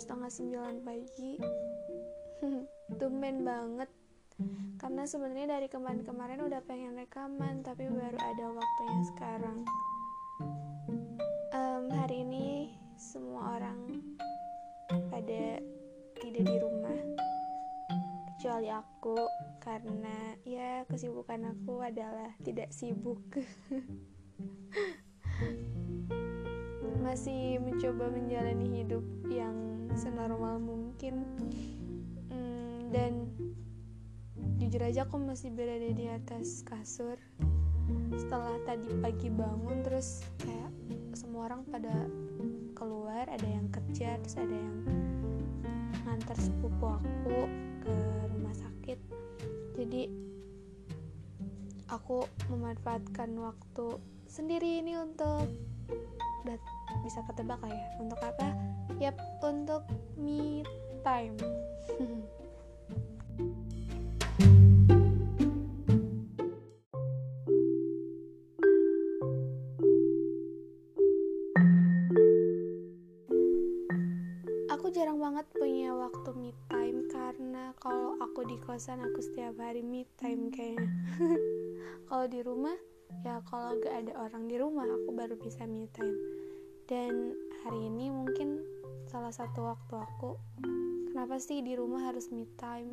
setengah sembilan pagi. Tumben banget. Karena sebenarnya dari kemarin-kemarin udah pengen rekaman tapi baru ada waktunya sekarang. Um, hari ini semua orang pada tidak di rumah. Kecuali aku karena ya kesibukan aku adalah tidak sibuk masih mencoba menjalani hidup yang senormal mungkin. Hmm, dan jujur aja aku masih berada di atas kasur. Setelah tadi pagi bangun terus kayak semua orang pada keluar ada yang kerja terus ada yang ngantar sepupu aku ke rumah sakit. Jadi aku memanfaatkan waktu sendiri ini untuk dat bisa ketebak lah ya. Untuk apa? Yap untuk me time. Aku jarang banget punya waktu me time karena kalau aku di kosan aku setiap hari me time kayaknya. Kalau di rumah ya kalau gak ada orang di rumah aku baru bisa me time dan hari ini mungkin salah satu waktu aku kenapa sih di rumah harus me time?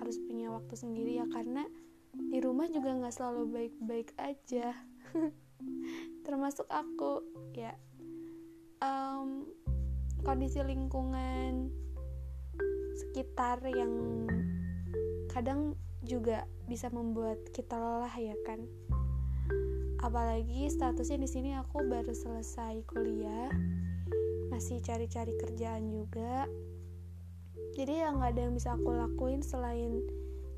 Harus punya waktu sendiri ya karena di rumah juga nggak selalu baik-baik aja. Termasuk aku ya. Um, kondisi lingkungan sekitar yang kadang juga bisa membuat kita lelah ya kan apalagi statusnya di sini aku baru selesai kuliah. Masih cari-cari kerjaan juga. Jadi ya nggak ada yang bisa aku lakuin selain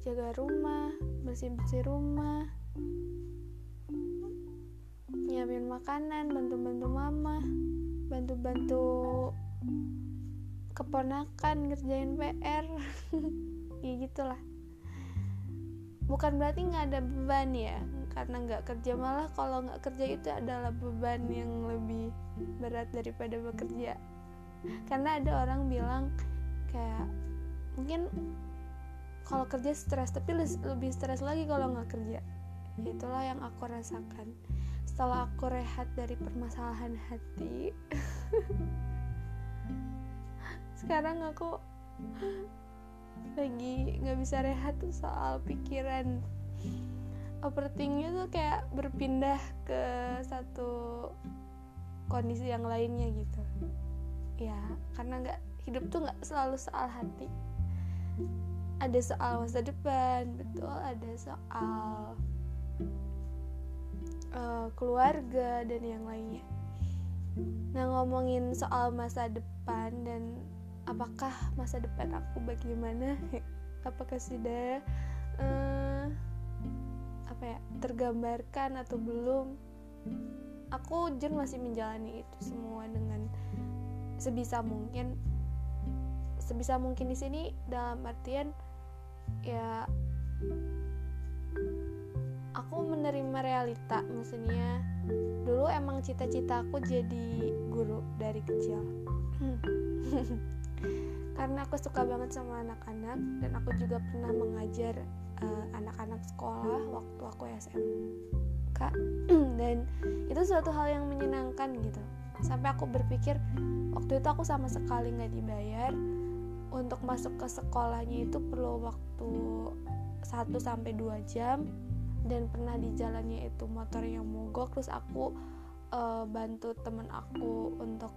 jaga rumah bersih-bersih rumah nyiapin makanan bantu-bantu mama bantu-bantu keponakan ngerjain PR ya gitulah. Bukan berarti nggak ada beban ya karena nggak kerja malah kalau nggak kerja itu adalah beban yang lebih berat daripada bekerja. Karena ada orang bilang kayak mungkin kalau kerja stres tapi lebih stres lagi kalau nggak kerja. Itulah yang aku rasakan. Setelah aku rehat dari permasalahan hati sekarang aku lagi nggak bisa rehat tuh soal pikiran overthinkingnya tuh kayak berpindah ke satu kondisi yang lainnya gitu. Ya karena nggak hidup tuh nggak selalu soal hati. Ada soal masa depan betul. Ada soal uh, keluarga dan yang lainnya. Nah ngomongin soal masa depan dan apakah masa depan aku bagaimana? Apakah sudah uh, apa ya tergambarkan atau belum aku Jun masih menjalani itu semua dengan sebisa mungkin. Sebisa mungkin di sini dalam artian ya aku menerima realita maksudnya dulu emang cita-cita aku jadi guru dari kecil. Karena aku suka banget sama anak-anak dan aku juga pernah mengajar anak-anak uh, sekolah waktu aku SMK dan itu suatu hal yang menyenangkan gitu. Sampai aku berpikir waktu itu aku sama sekali nggak dibayar. Untuk masuk ke sekolahnya itu perlu waktu 1 sampai 2 jam. Dan pernah di jalannya itu motor yang mogok. Terus aku uh, bantu temen aku untuk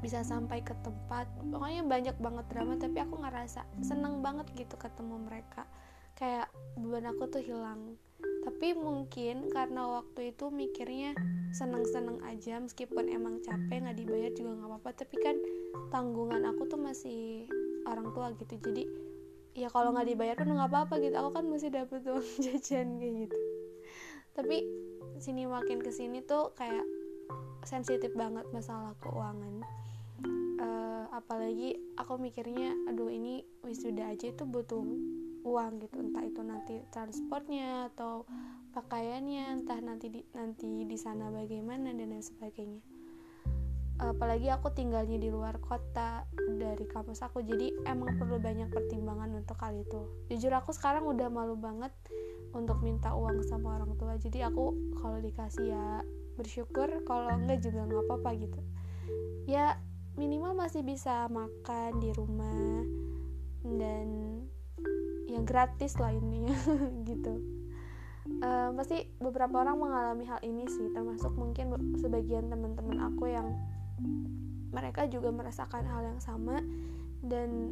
bisa sampai ke tempat. Pokoknya banyak banget drama tapi aku ngerasa seneng banget gitu ketemu mereka. Kayak beban aku tuh hilang. Tapi mungkin karena waktu itu mikirnya seneng-seneng aja meskipun emang capek nggak dibayar juga nggak apa-apa. Tapi kan tanggungan aku tuh masih orang tua gitu. Jadi ya kalau nggak dibayar pun nggak apa-apa gitu. Aku kan masih dapet uang jajan kayak gitu. Tapi sini makin ke sini tuh kayak sensitif banget masalah keuangan. Uh, apalagi aku mikirnya aduh ini wisuda aja itu butuh uang gitu. Entah itu nanti transportnya atau pakaiannya entah nanti di nanti di sana bagaimana dan lain sebagainya. Apalagi aku tinggalnya di luar kota dari kampus aku jadi emang perlu banyak pertimbangan untuk hal itu. Jujur aku sekarang udah malu banget untuk minta uang sama orang tua. Jadi aku kalau dikasih ya bersyukur kalau enggak juga nggak apa-apa gitu. Ya minimal masih bisa makan di rumah dan yang gratis lah intinya gitu. Uh, pasti beberapa orang mengalami hal ini sih termasuk mungkin sebagian teman-teman aku yang mereka juga merasakan hal yang sama dan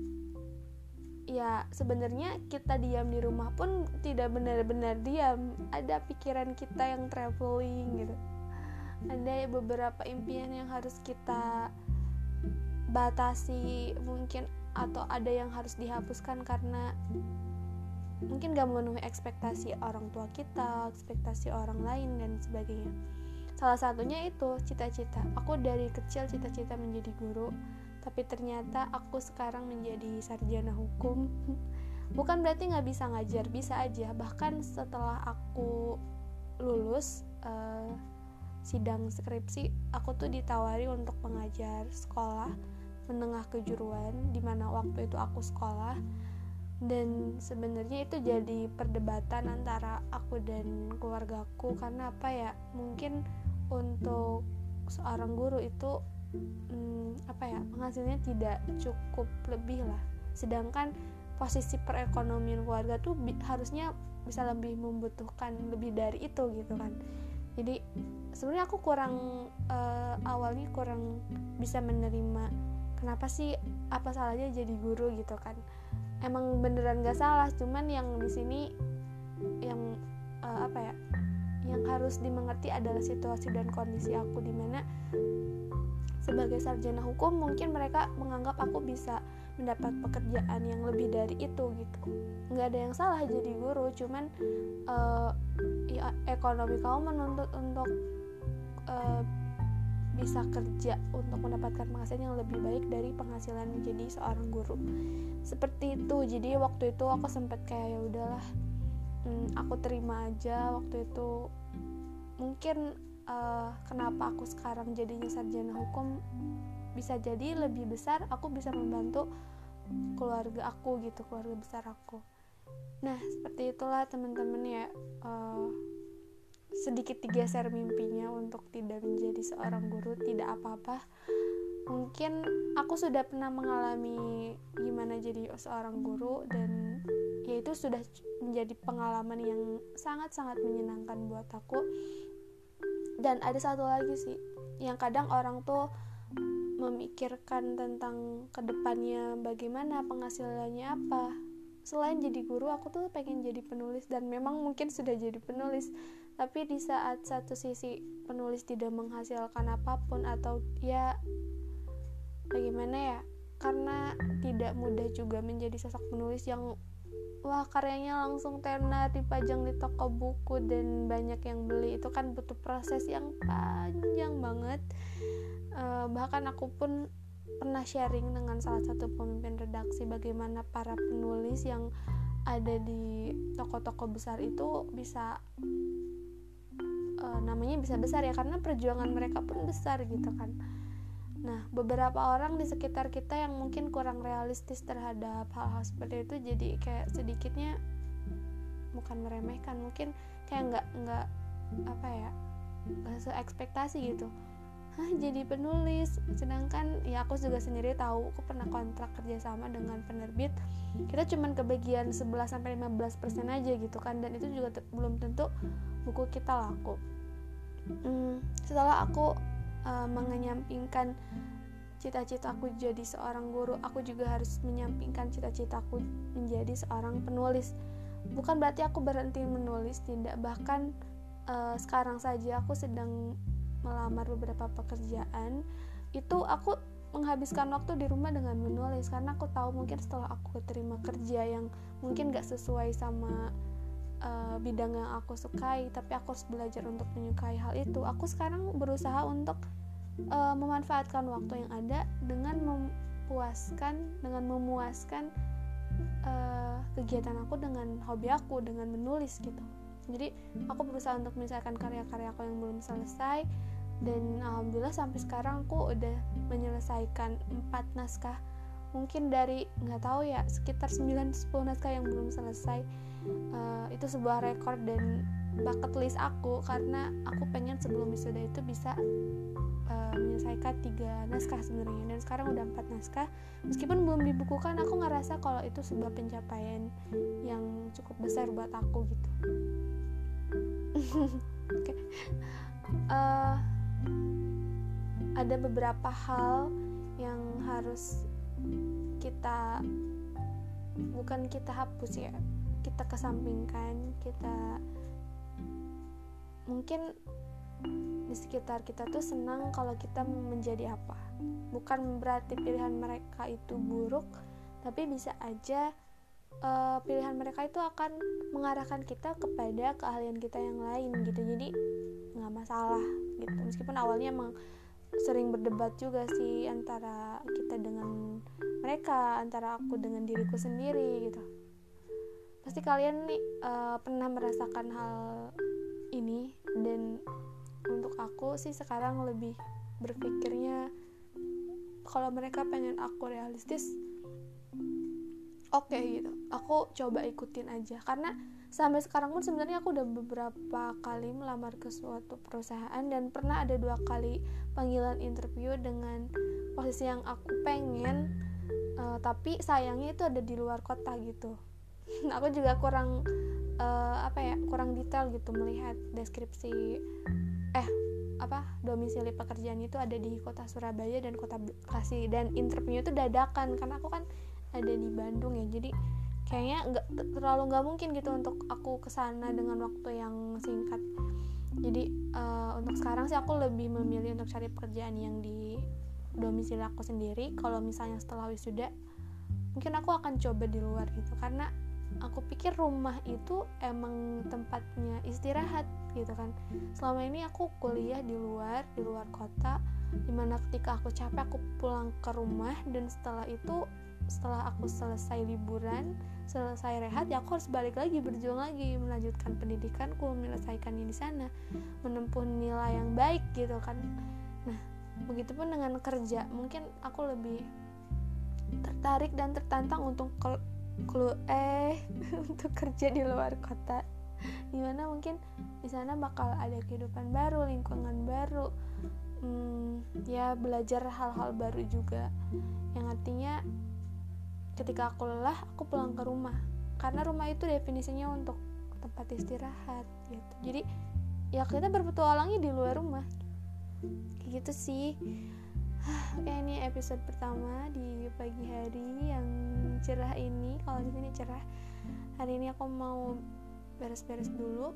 ya sebenarnya kita diam di rumah pun tidak benar-benar diam ada pikiran kita yang traveling gitu ada beberapa impian yang harus kita batasi mungkin atau ada yang harus dihapuskan karena mungkin gak memenuhi ekspektasi orang tua kita ekspektasi orang lain dan sebagainya Salah satunya itu cita-cita. Aku dari kecil cita-cita menjadi guru, tapi ternyata aku sekarang menjadi sarjana hukum. Bukan berarti nggak bisa ngajar, bisa aja. Bahkan setelah aku lulus uh, sidang skripsi, aku tuh ditawari untuk mengajar sekolah menengah kejuruan, di mana waktu itu aku sekolah. Dan sebenarnya itu jadi perdebatan antara aku dan keluargaku karena apa ya mungkin untuk seorang guru itu hmm, apa ya penghasilannya tidak cukup lebih lah. Sedangkan posisi perekonomian keluarga tuh harusnya bisa lebih membutuhkan lebih dari itu gitu kan. Jadi sebenarnya aku kurang uh, awalnya kurang bisa menerima kenapa sih apa salahnya jadi guru gitu kan. Emang beneran gak salah cuman yang di sini yang uh, apa ya yang harus dimengerti adalah situasi dan kondisi aku di mana sebagai sarjana hukum mungkin mereka menganggap aku bisa mendapat pekerjaan yang lebih dari itu gitu. Nggak ada yang salah jadi guru cuman uh, ya, ekonomi kamu menuntut untuk uh, bisa kerja untuk mendapatkan penghasilan yang lebih baik dari penghasilan menjadi seorang guru. Seperti itu. Jadi waktu itu aku sempat kayak ya udahlah hmm, aku terima aja. Waktu itu mungkin uh, kenapa aku sekarang jadinya sarjana hukum bisa jadi lebih besar aku bisa membantu keluarga aku gitu keluarga besar aku. Nah seperti itulah teman-teman ya uh, sedikit digeser mimpinya untuk tidak menjadi seorang guru tidak apa-apa. Mungkin aku sudah pernah mengalami gimana jadi seorang guru dan ya itu sudah menjadi pengalaman yang sangat-sangat menyenangkan buat aku. Dan ada satu lagi sih yang kadang orang tuh memikirkan tentang ke depannya bagaimana penghasilannya apa. Selain jadi guru aku tuh pengen jadi penulis dan memang mungkin sudah jadi penulis tapi di saat satu sisi penulis tidak menghasilkan apa pun atau ya bagaimana ya karena tidak mudah juga menjadi sosok penulis yang wah karyanya langsung tenar dipajang di toko buku dan banyak yang beli. Itu kan butuh proses yang panjang banget. Uh, bahkan aku pun pernah sharing dengan salah satu pemimpin redaksi bagaimana para penulis yang ada di toko-toko besar itu bisa uh, namanya bisa besar ya karena perjuangan mereka pun besar gitu kan Nah, beberapa orang di sekitar kita yang mungkin kurang realistis terhadap hal-hal seperti itu jadi kayak sedikitnya bukan meremehkan, mungkin kayak nggak nggak apa ya nggak seekspektasi gitu. Hah, jadi penulis. Sedangkan ya aku juga sendiri tahu aku pernah kontrak kerjasama dengan penerbit. Kita cuman kebagian 11 sampai 15% aja gitu kan dan itu juga belum tentu buku kita laku. Hmm, setelah aku uh, mengenyampingkan cita-citaku jadi seorang guru, aku juga harus menyampingkan cita-citaku menjadi seorang penulis. Bukan berarti aku berhenti menulis, tidak. Bahkan uh, sekarang saja aku sedang melamar beberapa pekerjaan. Itu aku menghabiskan waktu di rumah dengan menulis karena aku tahu mungkin setelah aku terima kerja yang mungkin gak sesuai sama uh, bidang yang aku sukai tapi aku harus belajar untuk menyukai hal itu. Aku sekarang berusaha untuk uh, memanfaatkan waktu yang ada dengan memuaskan dengan memuaskan uh, kegiatan aku dengan hobi aku dengan menulis gitu. Jadi aku berusaha untuk menyelesaikan karya-karya aku yang belum selesai dan alhamdulillah sampai sekarang aku udah menyelesaikan empat naskah mungkin dari nggak tahu ya sekitar 9-10 naskah yang belum selesai uh, itu sebuah rekor dan bucket list aku karena aku pengen sebelum wisuda itu bisa uh, menyelesaikan tiga naskah sebenarnya. Dan sekarang udah empat naskah. Meskipun belum dibukukan aku ngerasa kalau itu sebuah pencapaian yang cukup besar buat aku gitu. Okay. uh, ada beberapa hal yang harus kita bukan kita hapus ya kita kesampingkan kita mungkin di sekitar kita tuh senang kalau kita menjadi apa. Bukan berarti pilihan mereka itu buruk tapi bisa aja uh, pilihan mereka itu akan mengarahkan kita kepada keahlian kita yang lain gitu. Jadi nggak masalah gitu. Meskipun awalnya emang sering berdebat juga sih antara kita dengan mereka antara aku dengan diriku sendiri gitu. Pasti kalian nih uh, pernah merasakan hal ini? Dan untuk aku sih sekarang lebih berpikirnya kalau mereka pengen aku realistis oke okay, gitu. Aku coba ikutin aja. Karena sampai sekarang pun sebenarnya aku udah beberapa kali melamar ke suatu perusahaan dan pernah ada dua kali panggilan interview dengan posisi yang aku pengen uh, tapi sayangnya itu ada di luar kota gitu. Aku juga kurang uh, apa ya kurang detail gitu melihat deskripsi eh apa domisili pekerjaan itu ada di kota Surabaya dan kota Bekasi. Dan interviewnya itu dadakan karena aku kan ada di Bandung ya. Jadi kayaknya nggak terlalu nggak mungkin gitu untuk aku ke sana dengan waktu yang singkat. Jadi uh, untuk sekarang sih aku lebih memilih untuk cari pekerjaan yang di domisili aku sendiri. Kalau misalnya setelah wisuda mungkin aku akan coba di luar gitu. Karena aku pikir rumah itu emang tempatnya istirahat gitu kan. Selama ini aku kuliah di luar di luar kota. Di mana ketika aku capek aku pulang ke rumah. Dan setelah itu setelah aku selesai liburan selesai rehat ya aku harus balik lagi berjuang lagi melanjutkan pendidikanku menyelesaikannya di sana menempuh nilai yang baik gitu kan. Nah begitupun dengan kerja mungkin aku lebih tertarik dan tertantang untuk kelu eh untuk kerja di luar kota. Di mana mungkin di sana bakal ada kehidupan baru lingkungan baru hmm, ya belajar hal-hal baru juga. Yang artinya ketika aku lelah aku pulang ke rumah. Karena rumah itu definisinya untuk tempat istirahat gitu. Jadi ya kita berpetualangnya di luar rumah. Kayak gitu sih. Ya ini episode pertama di pagi hari yang cerah ini. Kalau di sini cerah. Hari ini aku mau beres-beres dulu.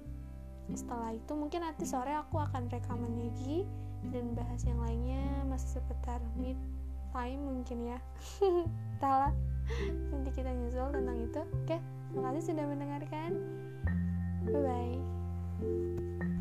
Setelah itu mungkin nanti sore aku akan rekaman lagi dan bahas yang lainnya. Masih seputar mid time mungkin ya. Entahlah nanti kita nyusul tentang itu. Oke terima kasih sudah mendengarkan. Bye bye